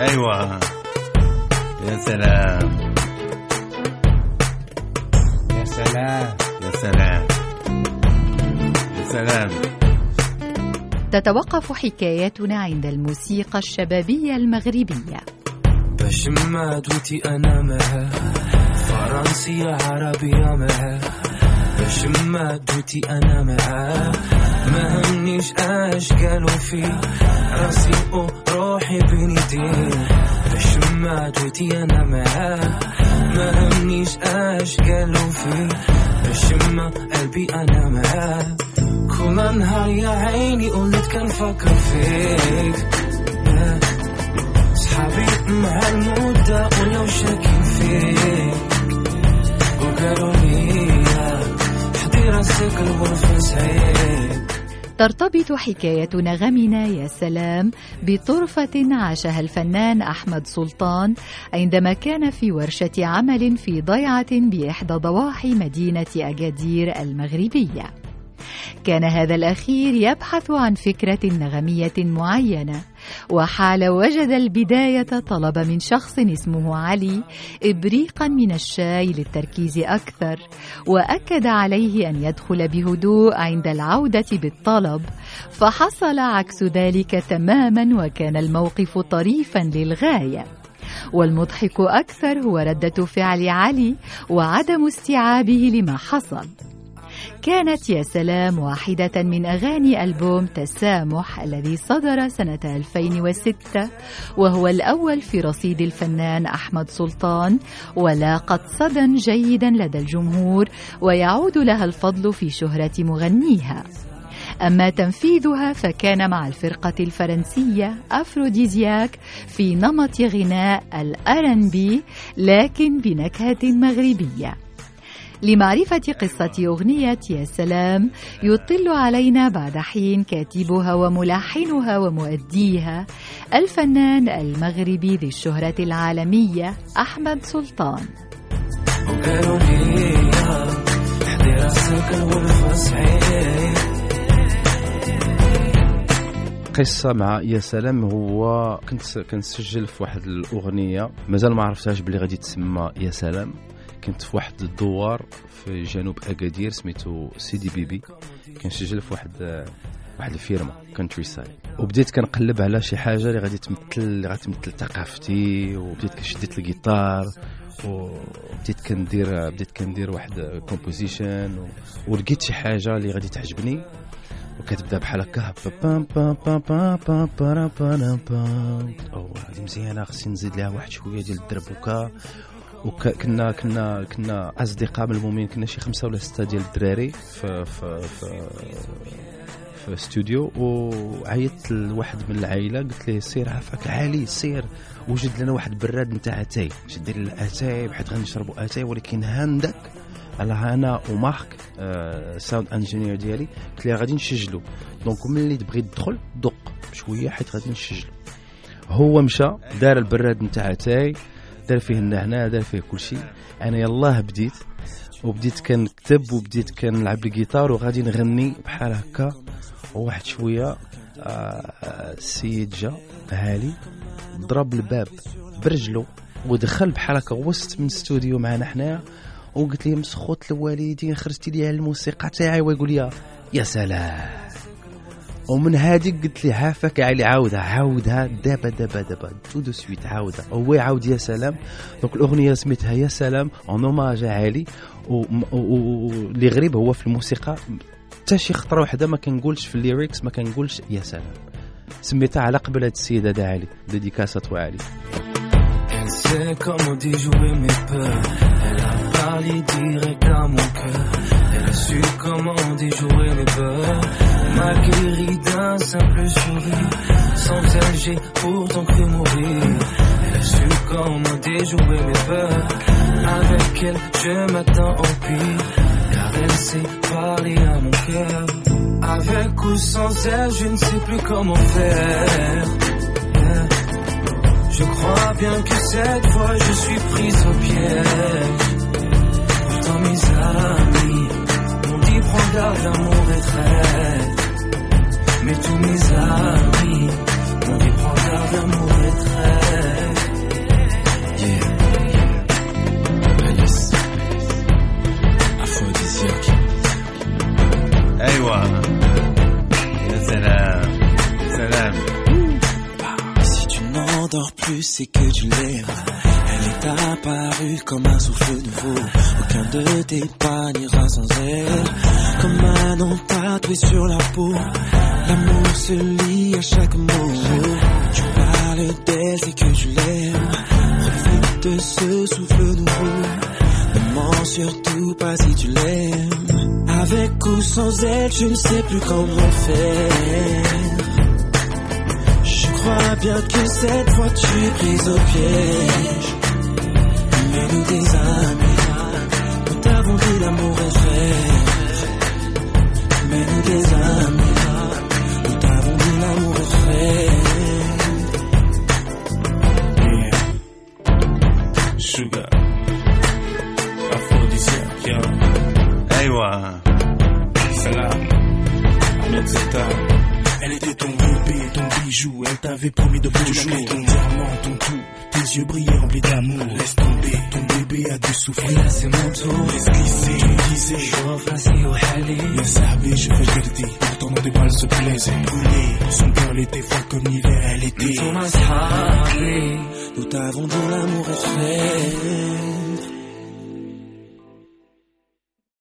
أيوه. يا سلام. يا سلام. يا سلام. يا سلام. تتوقف حكايتنا عند الموسيقى الشبابية المغربية. باش ما دوتي أنا معاه فرنسية عربية معاه باش ما دوتي أنا معاه ما همنيش اش قالوا في راسي وروحي بين يديه باش ما دوتي أنا معاه ما همنيش اش قالوا في باش ما قلبي أنا معاه كل نهار يا عيني قلت كنفكر فيك. صحابي مع المدة ولو شاكين فيك. ترتبط حكاية نغمنا يا سلام بطرفة عاشها الفنان أحمد سلطان عندما كان في ورشة عمل في ضيعة بإحدى ضواحي مدينة أجادير المغربية. كان هذا الأخير يبحث عن فكرة نغمية معينة. وحال وجد البداية طلب من شخص اسمه علي إبريقا من الشاي للتركيز أكثر وأكد عليه أن يدخل بهدوء عند العودة بالطلب فحصل عكس ذلك تماما وكان الموقف طريفا للغاية. والمضحك أكثر هو ردة فعل علي وعدم استيعابه لما حصل. كانت يا سلام واحدة من أغاني ألبوم تسامح الذي صدر سنة 2006 وهو الأول في رصيد الفنان أحمد سلطان. ولاقت صدى جيدا لدى الجمهور ويعود لها الفضل في شهرة مغنيها. أما تنفيذها فكان مع الفرقة الفرنسية أفروديزياك في نمط غناء الأرنبي لكن بنكهة مغربية. لمعرفة قصة أغنية يا سلام يطل علينا بعد حين كاتبها وملحنها ومؤديها الفنان المغربي ذي الشهرة العالمية أحمد سلطان. قصة مع يا سلام هو كنت كنسجل في واحد الأغنية مازال ما عرفتهاش بلي غادي تسمى يا سلام. كنت في واحد الدوار في جنوب أكادير سميتو سيدي بيبي كنسجل في واحد واحد الفيرما countryside وبديت كنقلب على شي حاجة اللي غادي تمثل اللي غادي تمثل ثقافتي وبديت كشديت الجيتار وبديت كندير بديت كندير واحد composition ولقيت شي حاجة اللي غادي تعجبني وكتبدأ بحال هكا بام بام بام بام بام بام بام بام. أو هذه مزيانة خصني نزيد لها واحد شوية ديال الدربوكه وكنا كنا كنا أصدقاء من المؤمنين. كنا شي خمسة ولا ستة ديال الدراري في في في في استوديو. وعيطت لواحد من العائلة قلت له سير عافاك علي سير وجد لنا واحد براد نتاع أتاي. شد لي الاتاي بحيث غنشربوا أتاي ولكن هاندك على أنا ومارك آه sound engineer ديالي قلت له غادي نسجلوا donc ملي تبغي تدخل دق بشويه حيت غادي نسجلوا هو مشى دار البراد نتاع أتاي. دار فيه النعناع دار فيه كل شيء أنا يلاه بديت وبديت كنكتب وبديت كنلعب الجيتار وغادي نغني بحال هكا. وواحد شوية آه السيد جا علي ضرب الباب برجلو ودخل بحال هكا وسط من استوديو معنا حنايا وقلت ليه مسخوط الوالدين خرجتي لي الموسيقى تاعي. ويقول لي يا سلام. ومن هذيك قلت لي عافاك علي عاودها عاودها دابا دابا دابا tout de suite عاودها. هو يعاود يا سلام. donc الأغنية سميتها يا سلام en hommage à علي واللي غريب هو في الموسيقى حتى شي خطرة واحدة ما كنقولش في ال lyrics ما كنقولش يا سلام. سميتها على قبل هاد السيد هذا علي dédicace à علي. Elle sait comment déjouer mes peurs. Elle a parlé direct à mon cœur. Su comment déjouer mes peurs. M'a guéri d'un simple sourire. Sans elle, j'ai pourtant cru mourir. Elle a su comment déjouer mes peurs. Avec elle, je m'attends au pire. Car elle sait parler à mon cœur. Avec ou sans elle, je ne sais plus comment faire. Je crois bien que cette fois je suis prise au piège. Pourtant mes amis prends garde à mon retrait. Mais tous mes amis, on les prend garde à mon retrait. Yeah, yeah. Alice. Aphrodisiaque. Aywa. Ya salam. Salam. Si tu n'endors plus, c'est que tu l'es. Elle est apparue comme un souffle nouveau. Aucun de tes pas n'ira sans elle. Comme un nom tatoué sur la peau. L'amour se lie à chaque mot. Tu parles d'elle, c'est que tu l'aimes. Profite de ce souffle nouveau. Ne mens surtout pas si tu l'aimes. Avec ou sans elle, je ne sais plus comment faire. Je crois bien que cette fois tu es prise au piège. Elle t'avait promis de beaux jours. Ton diamant, ton tout, tes yeux brillaient remplis d'amour. Laisse tomber, ton bébé a dû souffrir. Là c'est mon tour. Esquissé, tu me disais, Vas-y au halé. Ya sahabi, je fais le dit, pourtant bras elle se plaisait. Brûlée, son cœur était froid comme l'hiver, elle était. Nous t'avons dit l'amour est vrai.